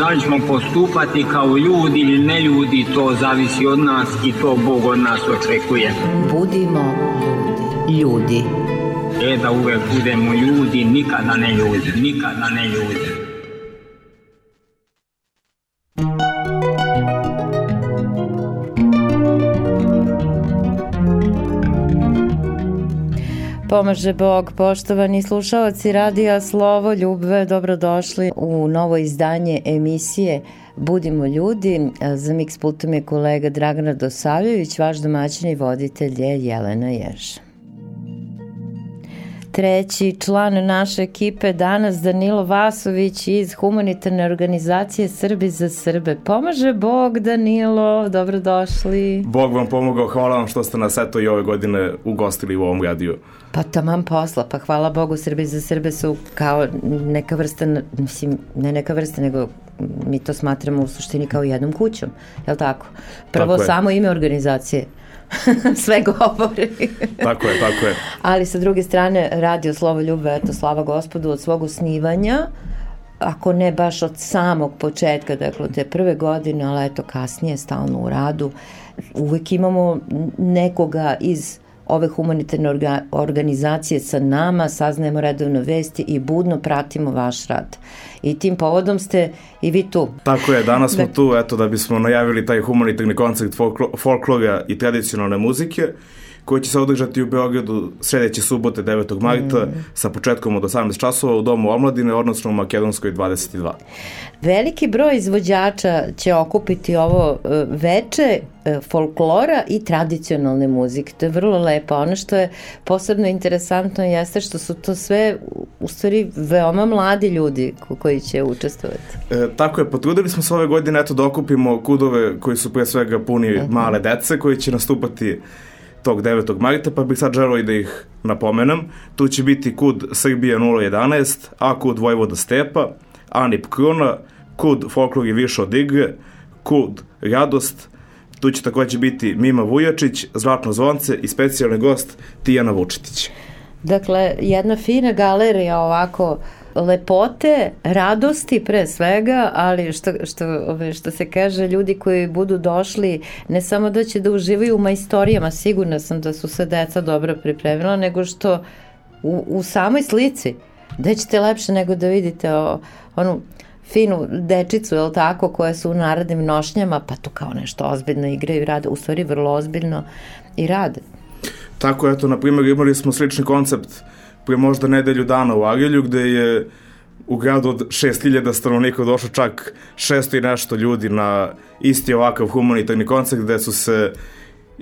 Da li ćemo postupati kao ljudi ili ne ljudi, to zavisi od nas i to Bog od nas očekuje. Budimo ljudi. Ljudi. E da uvek budemo ljudi, nikada ne ljudi, nikada ne ljudi. Pomaže Bog, poštovani slušalci Radija Slovo Ljubve, dobrodošli u novo izdanje emisije Budimo ljudi. Za Mix Pultom je kolega Dragan Dosavljević, vaš domaćin i voditelj je Jelena Jerša treći član naše ekipe danas Danilo Vasović iz humanitarne organizacije Srbi za Srbe. Pomaže Bog Danilo, dobrodošli. Bog vam pomogao, hvala vam što ste nas eto i ove godine ugostili u ovom radiju. Pa tamam posla, pa hvala Bogu Srbi za Srbe su kao neka vrsta, mislim, ne neka vrsta, nego mi to smatramo u suštini kao jednom kućom, je li tako? Prvo tako samo ime organizacije, sve govori. tako je, tako je. Ali sa druge strane, radio Slovo Ljube, eto, slava gospodu od svog osnivanja, ako ne baš od samog početka, dakle od te prve godine, ali eto kasnije stalno u radu, uvek imamo nekoga iz ove humanitarne orga, organizacije sa nama, saznajemo redovno vesti i budno pratimo vaš rad. I tim povodom ste i vi tu. Tako je, danas smo da. tu eto da bismo najavili taj humanitarni koncept folklo, folklora i tradicionalne muzike koji će se održati u Beogradu sledeće subote 9. marta mm. sa početkom od 18 časova u Domu omladine, odnosno u Makedonskoj 22. Veliki broj izvođača će okupiti ovo e, veče e, folklora i tradicionalne muzike. To je vrlo lepo. Ono što je posebno interesantno jeste što su to sve u stvari veoma mladi ljudi koji će učestvovati. E, tako je, potrudili smo se ove godine eto da okupimo kudove koji su pre svega puni uh mhm. -huh. male dece koji će nastupati tog 9. marta, pa bih sad želeo i da ih napomenem. Tu će biti kud Srbija 011, A kud Vojvoda Stepa, Anip Krona, kud Folklor je više od igre, kud Radost, tu će takođe biti Mima Vujačić, Zlatno zvonce i specijalni gost Tijana Vučetić. Dakle, jedna fina galerija ovako lepote, radosti pre svega, ali što, što, što se kaže, ljudi koji budu došli, ne samo da će da uživaju u majstorijama, sigurna sam da su se deca dobro pripremila, nego što u, u samoj slici, da ćete lepše nego da vidite o, onu finu dečicu, je tako, koja su u narodnim nošnjama, pa to kao nešto ozbiljno igraju i rade, u stvari vrlo ozbiljno i rade. Tako, eto, na primjer, imali smo slični koncept uh, pre možda nedelju dana u Agelju, gde je u gradu od 6000 stanovnika došlo čak 600 i nešto ljudi na isti ovakav humanitarni koncert gde su se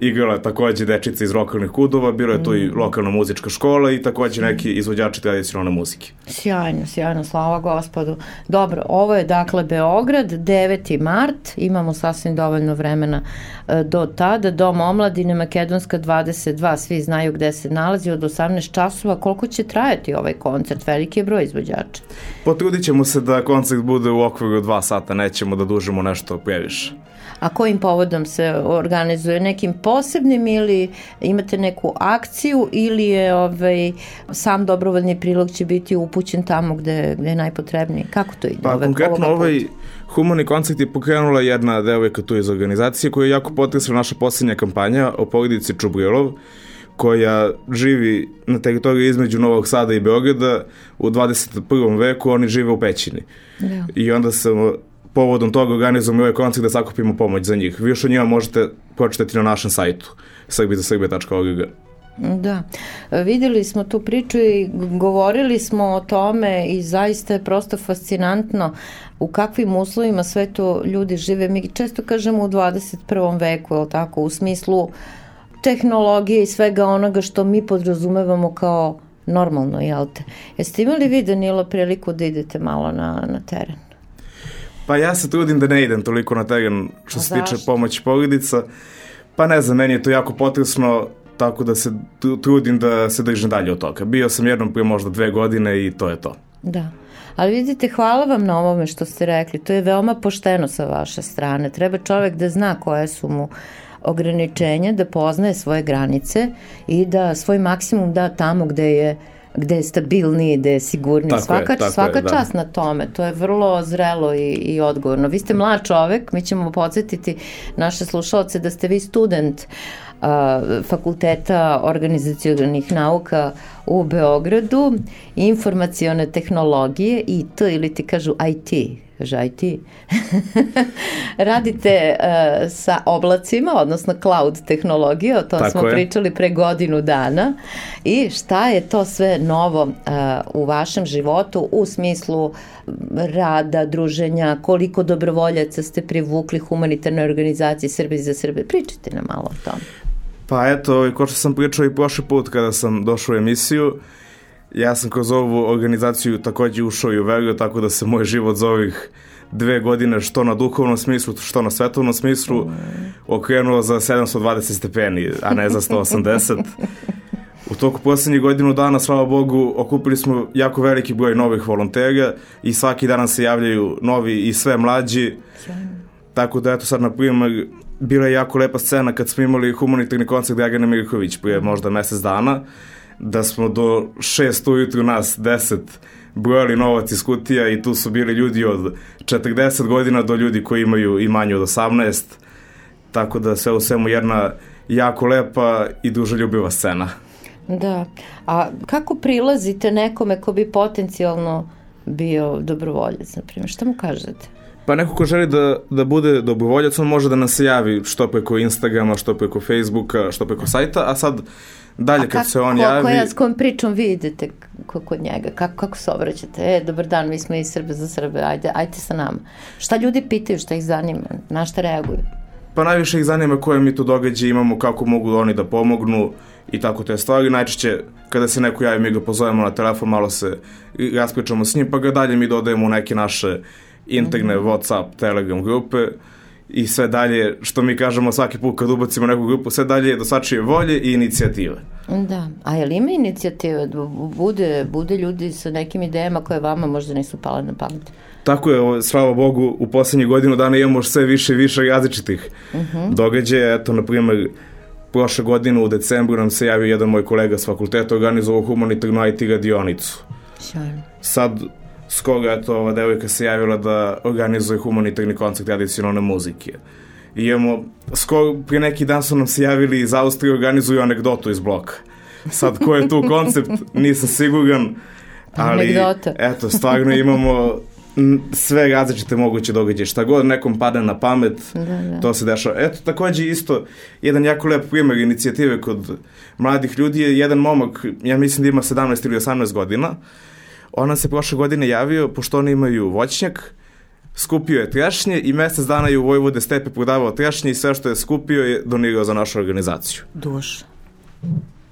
igrala takođe dečice iz lokalnih kudova, bilo je tu i mm. lokalna muzička škola i takođe neki izvođači tradicionalne muzike. Sjajno, sjajno, slava gospodu. Dobro, ovo je dakle Beograd, 9. mart, imamo sasvim dovoljno vremena e, do tada, Dom omladine Makedonska 22, svi znaju gde se nalazi od 18 časova, koliko će trajati ovaj koncert, veliki je broj izvođača. Potrudit ćemo se da koncert bude u okviru 2 sata, nećemo da dužimo nešto previše a kojim povodom se organizuje nekim posebnim ili imate neku akciju ili je ovaj, sam dobrovoljni prilog će biti upućen tamo gde, gde je najpotrebniji? Kako to ide? Pa ove, konkretno ovaj humani koncert je pokrenula jedna devojka tu iz organizacije koja je jako potresla naša posljednja kampanja o porodici Čubrilov koja živi na teritoriji između Novog Sada i Beograda u 21. veku, oni žive u pećini. Da. I onda sam povodom toga organizujemo ovaj koncert da sakupimo pomoć za njih. Vi još o njima možete pročitati na našem sajtu srbizasrbije.org. Da, videli smo tu priču i govorili smo o tome i zaista je prosto fascinantno u kakvim uslovima sve to ljudi žive. Mi često kažemo u 21. veku, je tako, u smislu tehnologije i svega onoga što mi podrazumevamo kao normalno, jel te? Jeste imali vi, Danilo, priliku da idete malo na, na teren? Pa ja se trudim da ne idem toliko na teren što se tiče pomoći porodica. Pa ne znam, meni je to jako potresno, tako da se trudim da se držim dalje od toga. Bio sam jednom prije možda dve godine i to je to. Da. Ali vidite, hvala vam na ovome što ste rekli. To je veoma pošteno sa vaše strane. Treba čovek da zna koje su mu ograničenja, da poznaje svoje granice i da svoj maksimum da tamo gde je gde je stabilniji, gde je sigurniji. Tako svaka je, tako svaka je, da. čast na tome. To je vrlo zrelo i, i odgovorno. Vi ste mlad čovek, mi ćemo podsjetiti naše slušalce da ste vi student a, Fakulteta organizacijonih nauka u Beogradu, informacione tehnologije, IT ili ti kažu IT, kaže IT. Radite uh, sa oblacima, odnosno cloud tehnologije, o tom Tako smo je. pričali pre godinu dana. I šta je to sve novo uh, u vašem životu u smislu rada, druženja, koliko dobrovoljaca ste privukli humanitarne organizacije Srbije za Srbije? Pričajte nam malo o tome. Pa eto, ovaj, ko što sam pričao i prošli put kada sam došao u emisiju, ja sam kroz ovu organizaciju takođe ušao i uverio, tako da se moj život za ovih dve godine, što na duhovnom smislu, što na svetovnom smislu, okrenuo za 720 stepeni, a ne za 180. U toku poslednjih godinu dana, slava Bogu, okupili smo jako veliki broj novih volontera i svaki dan se javljaju novi i sve mlađi. Tako da, eto sad, na primjer, bila je jako lepa scena kad smo imali humanitarni koncert Dragana Mirković prije možda mesec dana, da smo do 6 ujutru nas 10 brojali novac iz kutija i tu su bili ljudi od 40 godina do ljudi koji imaju i manje od 18. Tako da sve u svemu jedna jako lepa i dužoljubiva scena. Da. A kako prilazite nekome ko bi potencijalno bio dobrovoljac, na primjer? Šta mu kažete? Pa neko ko želi da, da bude dobrovoljac, on može da nas se javi što preko Instagrama, što preko Facebooka, što preko sajta, a sad dalje A kad se on ko, javi... Koja, s kojom pričom vi idete ko- kod njega? Kako, kako se obraćate? E, dobar dan, mi smo iz Srbe za Srbe, ajde, ajde sa nama. Šta ljudi pitaju, šta ih zanima, na šta reaguju? Pa najviše ih zanima koje mi tu događaje imamo, kako mogu oni da pomognu i tako te stvari. Najčešće kada se neko javi mi ga pozovemo na telefon, malo se i raspričamo s njim, pa ga dalje mi dodajemo u neke naše interne Whatsapp, Telegram grupe i sve dalje, što mi kažemo svaki put kad ubacimo neku grupu, sve dalje do svačije volje i inicijative. Da, a je li ima inicijativa da bude, bude ljudi sa nekim idejama koje vama možda nisu pale na pamet? Tako je, slava Bogu, u poslednjih godinu dana imamo sve više i više različitih uh -huh. događaja. Eto, na primjer, prošle godine u decembru nam se javio jedan moj kolega s fakulteta, organizovao humanitarnu IT radionicu. Sjajno. Sad, skoro, eto, ova devojka se javila da organizuje humanitarni koncert tradicionalne muzike. I imamo, skoro, prije neki dan su nam se javili iz Austrije, organizuju anegdotu iz bloka. Sad, ko je tu koncept, nisam siguran, ali, Anegdota. eto, stvarno imamo sve različite moguće događaje. Šta god nekom pada na pamet, Da, da. to se dešava. Eto, takođe isto, jedan jako lep primjer inicijative kod mladih ljudi je jedan momak, ja mislim da ima 17 ili 18 godina, on nam se prošle godine javio, pošto oni imaju voćnjak, skupio je trešnje i mesec dana je u Vojvode stepe prodavao trešnje i sve što je skupio je donirao za našu organizaciju. Duš.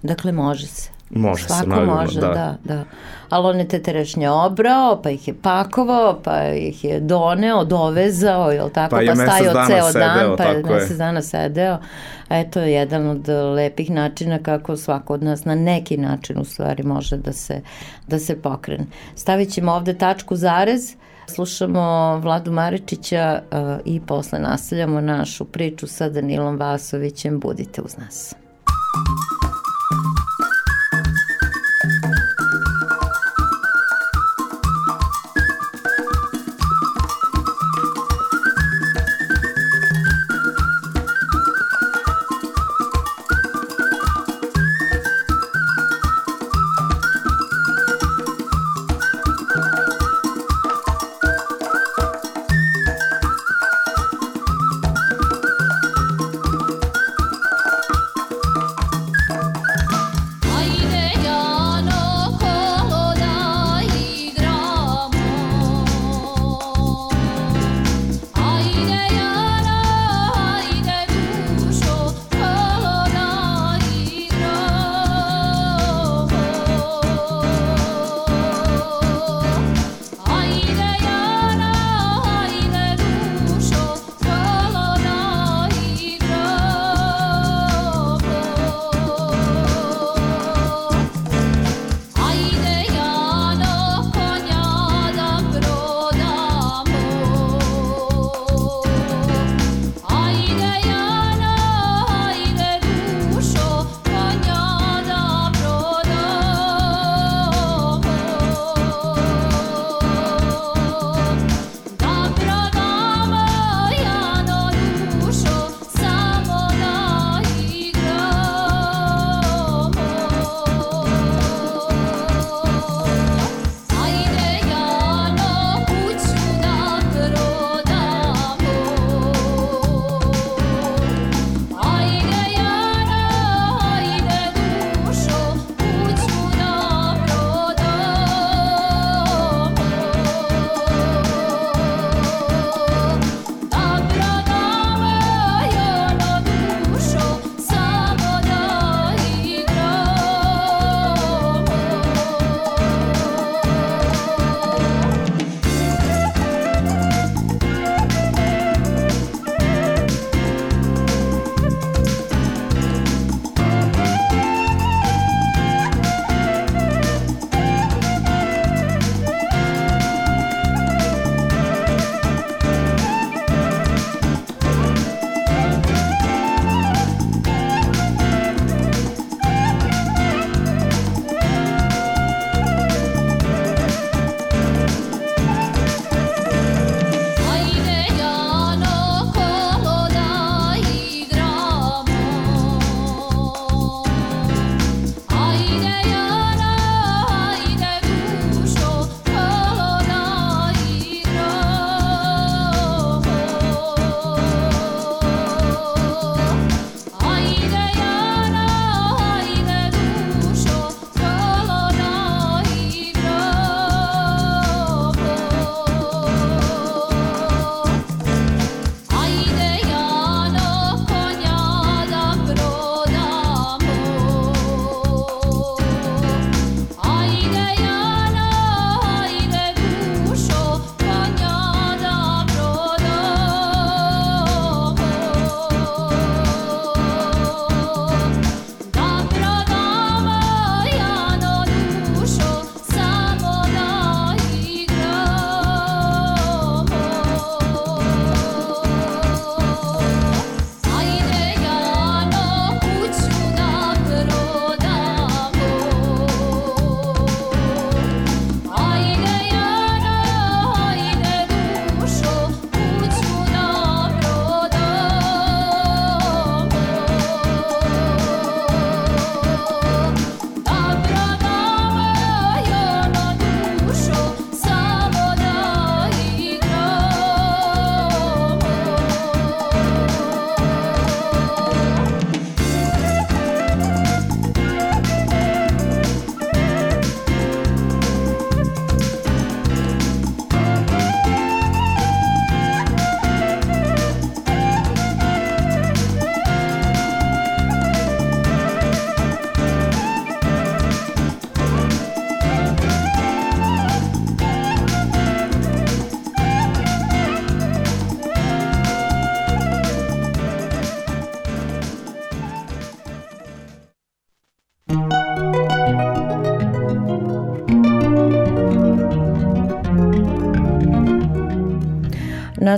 Dakle, može se. Može Svako se, naravno, može, da. da. da, Ali on je te terešnje obrao, pa ih je pakovao, pa ih je doneo, dovezao, jel tako? Pa je mesec stajao ceo sedeo, dan, pa je tako je. mesec dana sedeo. Eto je jedan od lepih načina kako svako od nas na neki način u stvari može da se, da se pokrene. Stavit ćemo ovde tačku zarez, slušamo Vladu Maričića uh, i posle nastavljamo našu priču sa Danilom Vasovićem. Budite uz nas.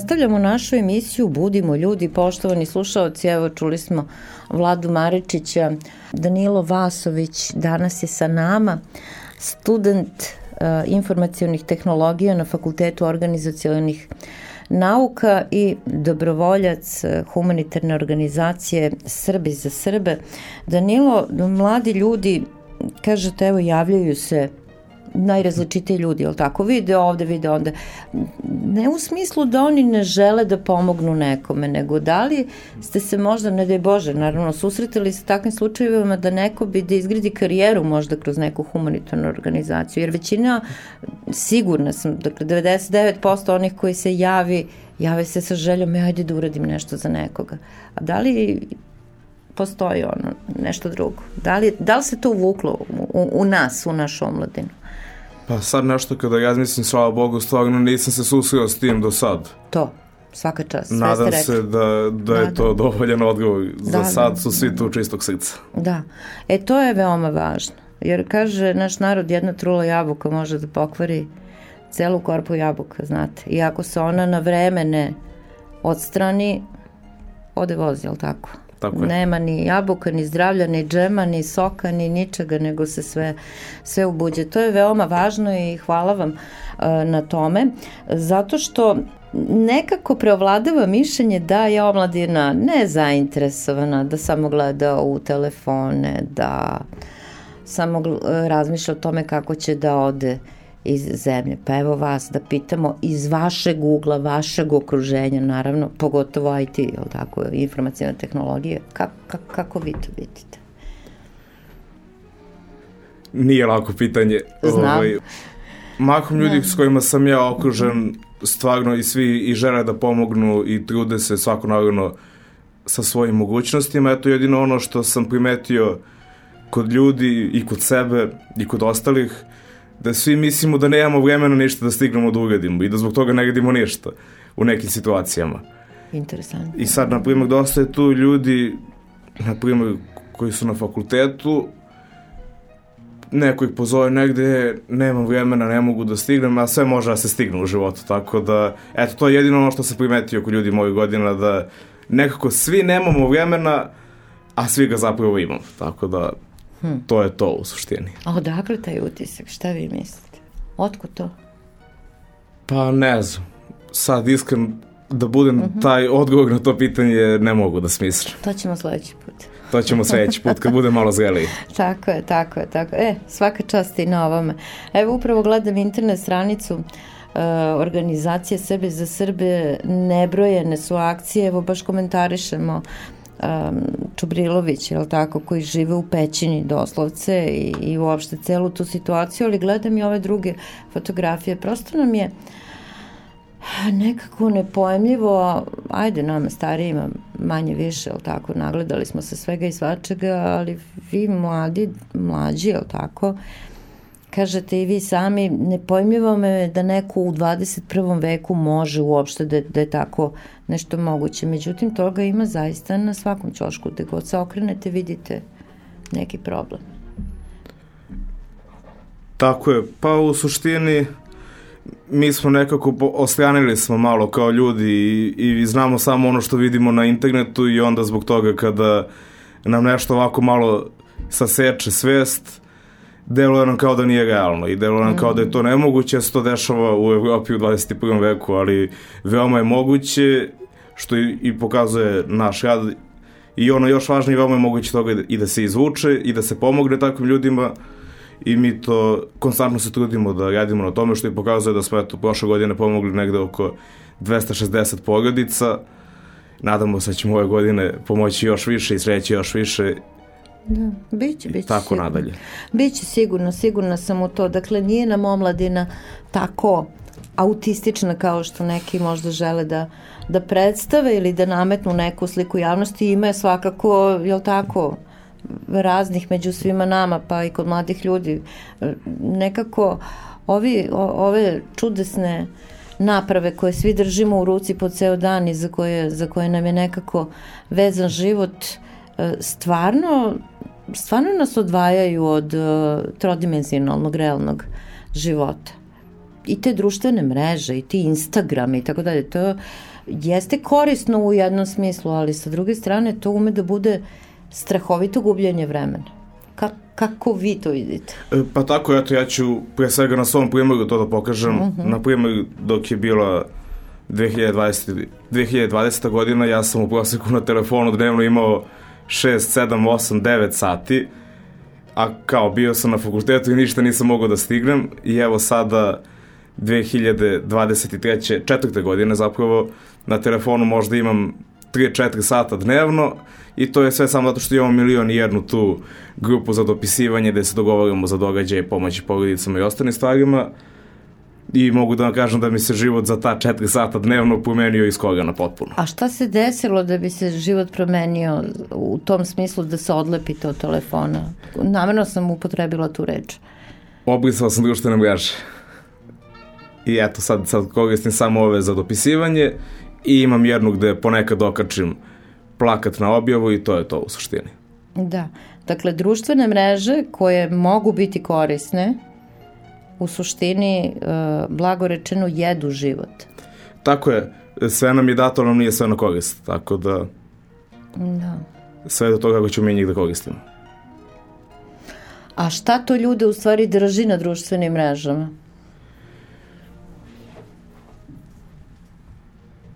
Nastavljamo našu emisiju Budimo ljudi, poštovani slušalci. Evo čuli smo Vladu Maričića, Danilo Vasović danas je sa nama, student uh, informacijonih tehnologija na Fakultetu organizacijonih nauka i dobrovoljac uh, humanitarne organizacije Srbi za Srbe. Danilo, mladi ljudi, kažete, evo javljaju se najrazličitiji ljudi, jel tako, vide ovde, vide onda. Ne u smislu da oni ne žele da pomognu nekome, nego da li ste se možda, ne daj Bože, naravno, susretili sa takvim slučajevima da neko bi da izgradi karijeru možda kroz neku humanitarnu organizaciju, jer većina, sigurna sam, dakle, 99% onih koji se javi, jave se sa željom, ja ajde da uradim nešto za nekoga. A da li postoji ono, nešto drugo? Da li, da li se to uvuklo u, u nas, u našu omladinu? Pa sad nešto kada ja mislim, slava Bogu, stvarno nisam se susreo s tim do sad. To, svaka čast. Nadam se da, da je to dovoljan odgovor. Za da, sad su svi tu čistog srca. Da, e to je veoma važno. Jer kaže naš narod jedna trula jabuka može da pokvari celu korpu jabuka, znate. I ako se ona na vreme ne odstrani, ode vozi, jel tako? Tako je. Nema ni jabuka, ni zdravlja, ni džema, ni soka, ni ničega, nego se sve, sve ubuđe. To je veoma važno i hvala vam uh, na tome, zato što nekako preovladava mišljenje da je omladina nezainteresovana, da samo gleda u telefone, da samo razmišlja o tome kako će da ode iz zemlje. Pa evo vas da pitamo iz vašeg ugla, vašeg okruženja, naravno, pogotovo IT, je tako, informacijna tehnologija, kako, kako, kako vi to vidite? Nije lako pitanje. Znam. Ovaj, mahom ljudi s kojima sam ja okružen stvarno i svi i žele da pomognu i trude se svako naravno sa svojim mogućnostima. Eto jedino ono što sam primetio kod ljudi i kod sebe i kod ostalih da svi mislimo da nemamo vremena ništa da stignemo da uradimo i da zbog toga ne radimo ništa u nekim situacijama. Interesantno. I sad, na primjer, dosta je tu ljudi, na primjer, koji su na fakultetu, neko ih pozove negde, nemam vremena, ne mogu da stignem, a sve može da se stigne u životu, tako da, eto, to je jedino ono što sam primetio kod ljudi mojih godina, da nekako svi nemamo vremena, a svi ga zapravo imamo, tako da Hmm. To je to u suštini. A odakle taj utisak? Šta vi mislite? Otko to? Pa ne znam. Sad iskren da budem uh mhm. -huh. taj odgovor na to pitanje ne mogu da smislim. To ćemo sledeći put. To ćemo sledeći put kad bude malo zreliji. tako je, tako je, tako je. E, svaka čast i na ovome. Evo upravo gledam internet stranicu uh, organizacije Srbe za Srbe, nebrojene su akcije, evo baš komentarišemo um, Čubrilović, je tako, koji žive u pećini doslovce i, i uopšte celu tu situaciju, ali gledam i ove druge fotografije. Prosto nam je nekako nepojemljivo, ajde nama starijima manje više, jel tako, nagledali smo se svega i svačega, ali vi mladi, mlađi, jel tako, kažete i vi sami, nepojmljivo me da neko u 21. veku može uopšte da, da je tako nešto moguće. Međutim, toga ima zaista na svakom ćošku. Gde god se okrenete, vidite neki problem. Tako je. Pa u suštini mi smo nekako ostranili smo malo kao ljudi i, i znamo samo ono što vidimo na internetu i onda zbog toga kada nam nešto ovako malo saseče svest, deluje nam kao da nije realno i deluje nam mm. kao da je to nemoguće, da se to dešava u Evropi u 21. veku, ali veoma je moguće, što i, i pokazuje naš rad i ono još važnije, veoma je moguće toga i da se izvuče i da se pomogne takvim ljudima i mi to konstantno se trudimo da radimo na tome što i pokazuje da smo eto prošle godine pomogli negde oko 260 porodica nadamo se da ćemo ove godine pomoći još više i sreći još više Da, biće, biće. Tako sigurno. nadalje. Biće sigurno, sigurna sam u to. Dakle, nije nam omladina tako autistična kao što neki možda žele da, da predstave ili da nametnu neku sliku javnosti. Ima je svakako, jel tako, raznih među svima nama, pa i kod mladih ljudi. Nekako ovi, o, ove čudesne naprave koje svi držimo u ruci po ceo dan i za koje, za koje nam je nekako vezan život, e, stvarno stvarno nas odvajaju od uh, trodimenzionalnog realnog života. i te društvene mreže i ti Instagram i tako dalje, to jeste korisno u jednom smislu, ali sa druge strane to ume da bude strahovito gubljenje vremena. Ka, kako vi to vidite? E, Pa tako, eto, ja ću pre svega na svom primjeru to da pokažem. Uh -huh. Na primjer, dok je bila 2020, 2020. godina, ja sam u proseku na telefonu dnevno imao 6, 7, 8, 9 sati, a kao bio sam na fakultetu i ništa nisam mogao da stignem i evo sada 2023. četvrte godine zapravo na telefonu možda imam 3-4 sata dnevno i to je sve samo zato što imamo milion i jednu tu grupu za dopisivanje gde se dogovaramo za događaje, pomoći porodicama i ostalim stvarima i mogu da vam kažem da mi se život za ta 4 sata dnevno promenio iz koga na potpuno. A šta se desilo da bi se život promenio u tom smislu da se odlepite od telefona? Namerno sam upotrebila tu reč. Obrisao sam društvene mreže. I eto, sad, sad koristim samo ove za dopisivanje i imam jednu gde ponekad okačim plakat na objavu i to je to u suštini. Da. Dakle, društvene mreže koje mogu biti korisne, u suštini, e, blago rečeno, jedu život. Tako je, sve nam je dato, nam nije sve na korist, tako da Da. sve do toga kako ćemo mi njih da koristimo. A šta to ljude u stvari drži na društvenim mrežama?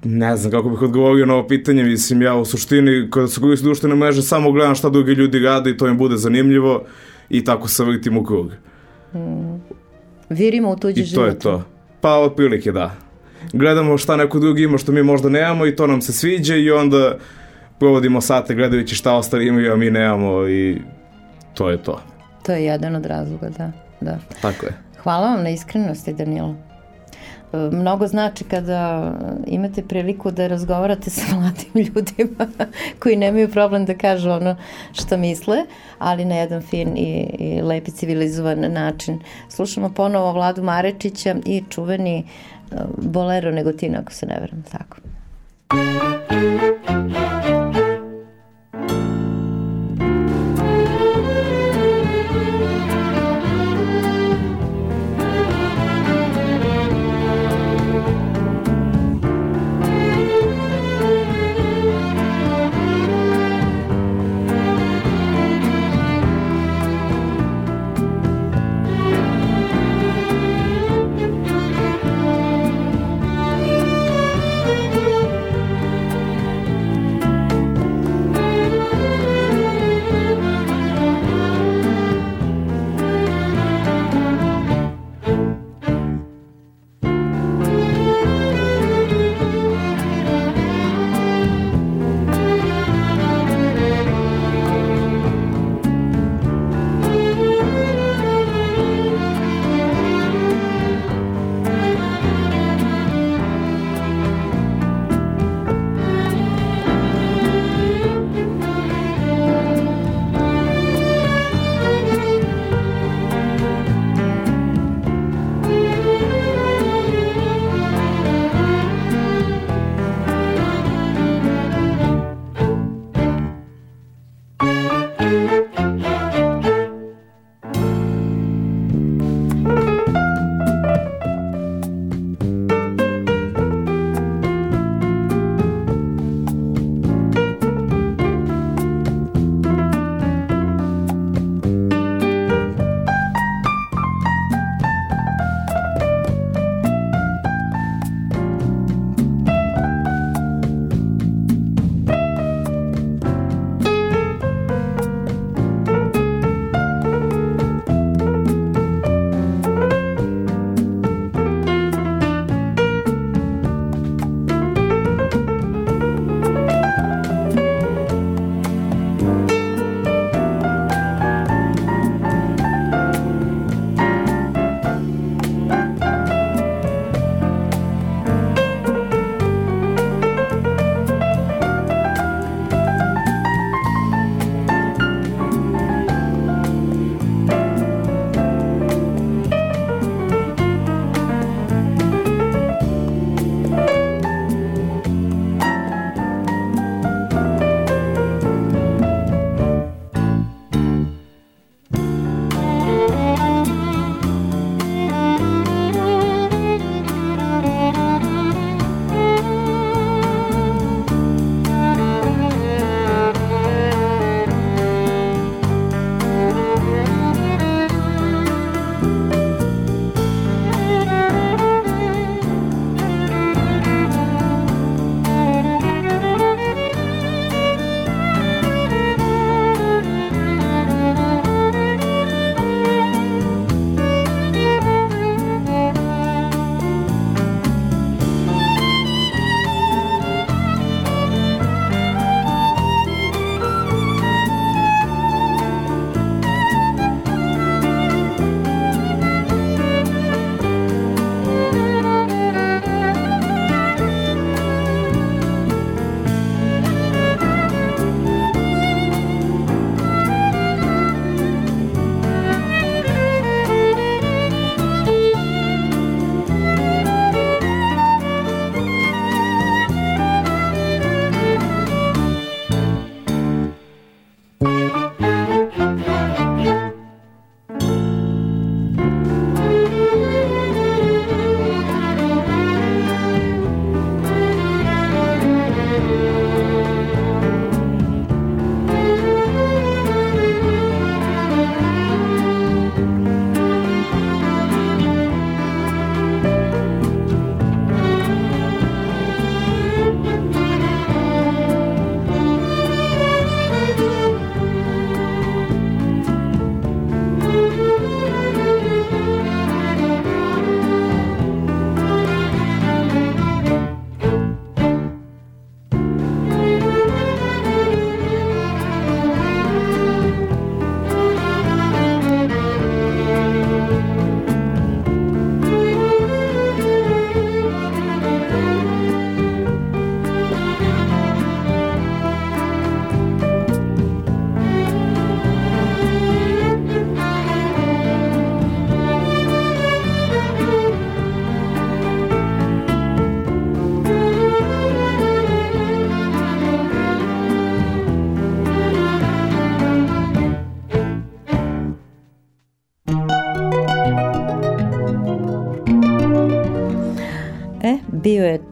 Ne znam kako bih odgovorio na ovo pitanje, mislim ja u suštini kada se koristim društvene mreže samo gledam šta drugi ljudi rade i to im bude zanimljivo i tako se vrtim u krug. Virimo u tuđi I život. to je to. Pa otprilike da. Gledamo šta neko drugi ima što mi možda nemamo i to nam se sviđa i onda provodimo sate gledajući šta ostali imaju, a mi nemamo i to je to. To je jedan od razloga, da. da. Tako je. Hvala vam na iskrenosti, Danilo. E, Mnogo znači kada imate priliku da razgovarate sa mladim ljudima koji nemaju problem da kažu ono što misle, ali na jedan fin i, i lepi civilizovan način. Slušamo ponovo Vladu Marečića i čuveni e, Bolero Negotina, ako se ne veram, tako. E,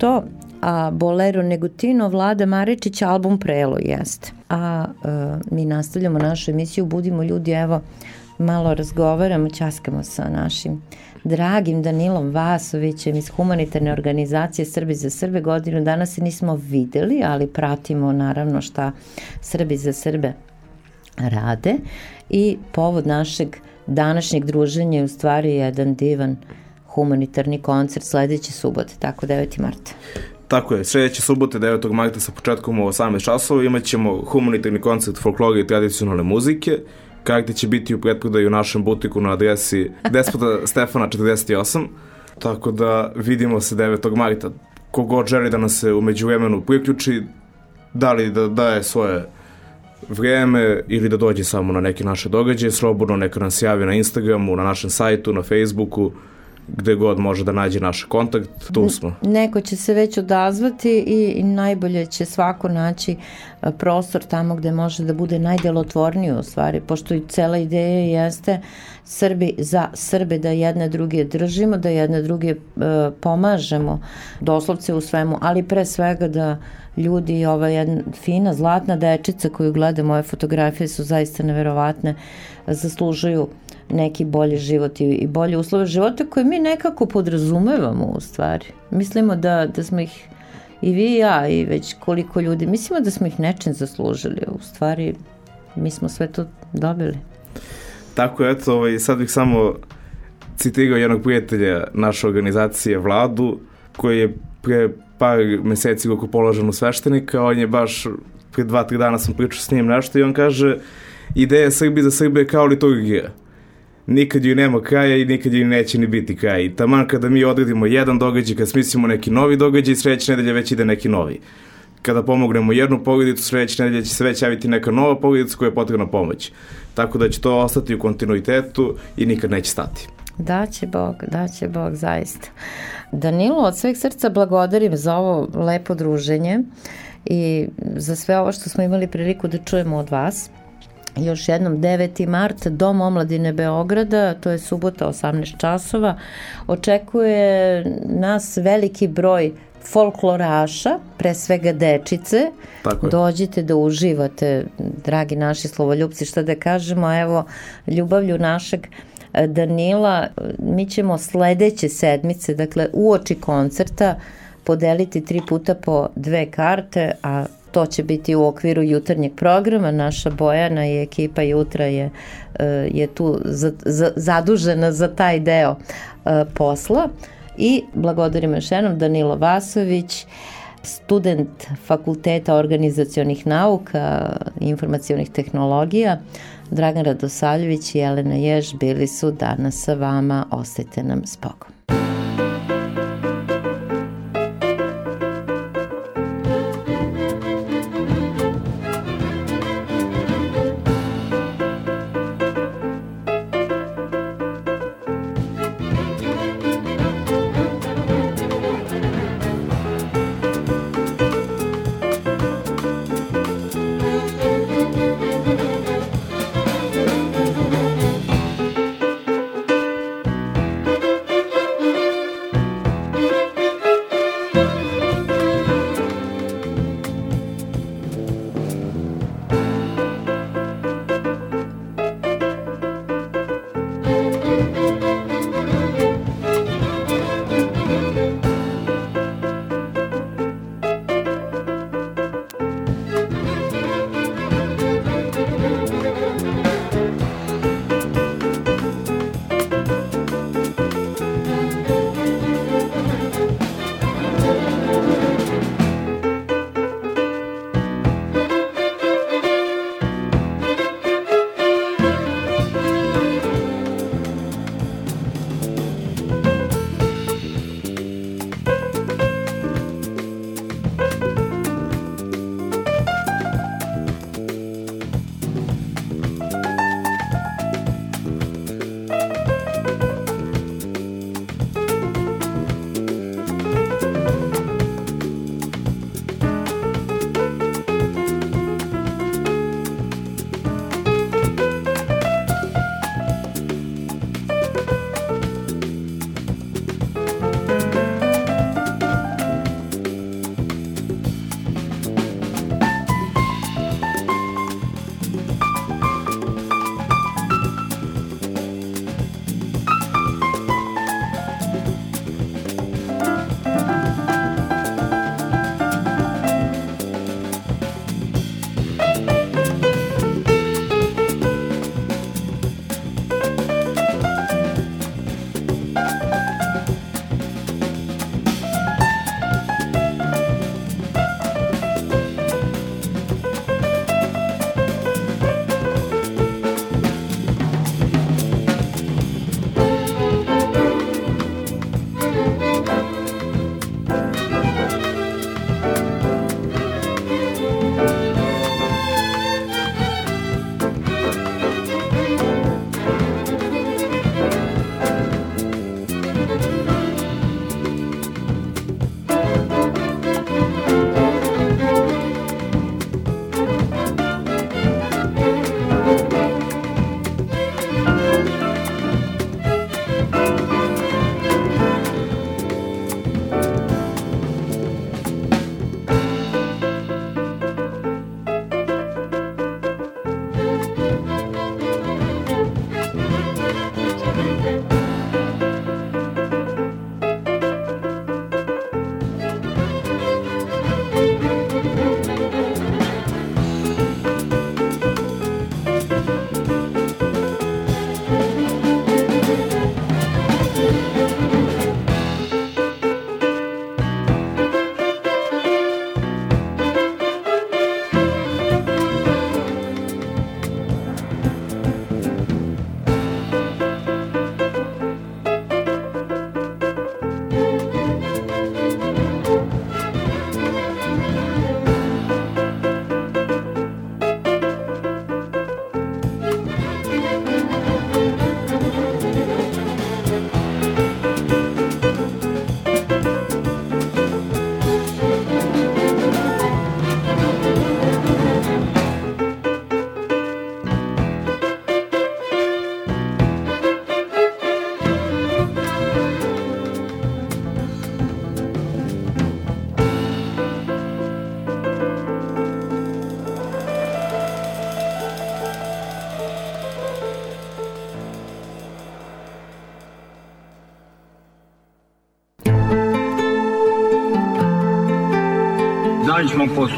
to a Bolero Negutino Vlada Maričić album Prelo jeste. A e, mi nastavljamo našu emisiju Budimo ljudi, evo malo razgovaramo, časkamo sa našim dragim Danilom Vasovićem iz humanitarne organizacije Srbi za Srbe. Godinu danas se nismo videli, ali pratimo naravno šta Srbi za Srbe rade i povod našeg današnjeg druženja je u stvari jedan divan humanitarni koncert sledeće subote, tako 9. marta. Tako je, sledeće subote 9. marta sa početkom u 18 časova imat ćemo humanitarni koncert folklora i tradicionalne muzike. Karte će biti u pretprodaju u našem butiku na adresi Despota Stefana 48. Tako da vidimo se 9. marta. Kogod želi da nas se umeđu vremenu priključi, da li da daje svoje vreme ili da dođe samo na neke naše događaje, slobodno neka nas javi na Instagramu, na našem sajtu, na Facebooku, gde god može da nađe naš kontakt, tu smo. Neko će se već odazvati i, i najbolje će svako naći prostor tamo gde može da bude najdelotvorniji u stvari, pošto i cela ideja jeste Srbi za Srbe da jedne druge držimo, da jedne druge e, pomažemo doslovce u svemu, ali pre svega da ljudi, ova jedna fina zlatna dečica koju gleda moje fotografije su zaista neverovatne, zaslužuju neki bolji život i, i bolje uslove života koje mi nekako podrazumevamo u stvari. Mislimo da, da smo ih i vi i ja i već koliko ljudi, mislimo da smo ih nečem zaslužili, u stvari mi smo sve to dobili. Tako, eto, ovaj, sad bih samo citirao jednog prijatelja naše organizacije Vladu, koji je pre par meseci kako položen u sveštenika, on je baš pre dva, tri dana sam pričao s njim nešto i on kaže ideja Srbije za Srbije kao liturgija nikad joj nema kraja i nikad joj neće ni biti kraj. I taman kada mi odredimo jedan događaj, kad smislimo neki novi događaj, sledeće nedelje već ide neki novi. Kada pomognemo jednu porodicu, sledeće nedelje će se već javiti neka nova porodica koja je potrebna pomoć. Tako da će to ostati u kontinuitetu i nikad neće stati. Da će Bog, da će Bog zaista. Danilo, od sveg srca blagodarim za ovo lepo druženje i za sve ovo što smo imali priliku da čujemo od vas još jednom 9. mart Dom omladine Beograda, to je subota 18 časova, očekuje nas veliki broj folkloraša, pre svega dečice. Tako je. Dođite da uživate, dragi naši slovoljubci, šta da kažemo, evo, ljubavlju našeg e, Danila, mi ćemo sledeće sedmice, dakle uoči koncerta, podeliti tri puta po dve karte, a to će biti u okviru jutarnjeg programa. Naša Bojana i ekipa jutra je, e, je tu za, za, zadužena za taj deo e, posla. I blagodarim još jednom Danilo Vasović, student Fakulteta organizacionih nauka i informacijonih tehnologija, Dragan Radosavljević i Jelena Jež bili su danas sa vama. Ostajte nam s.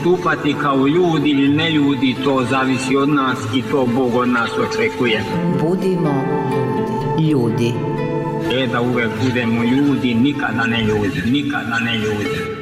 postupati kao ljudi ili ne ljudi, to zavisi od nas i to Bog od nas očekuje. Budimo ljudi. E da uvek budemo ljudi, nikada ne ljudi, nikada ne ljudi.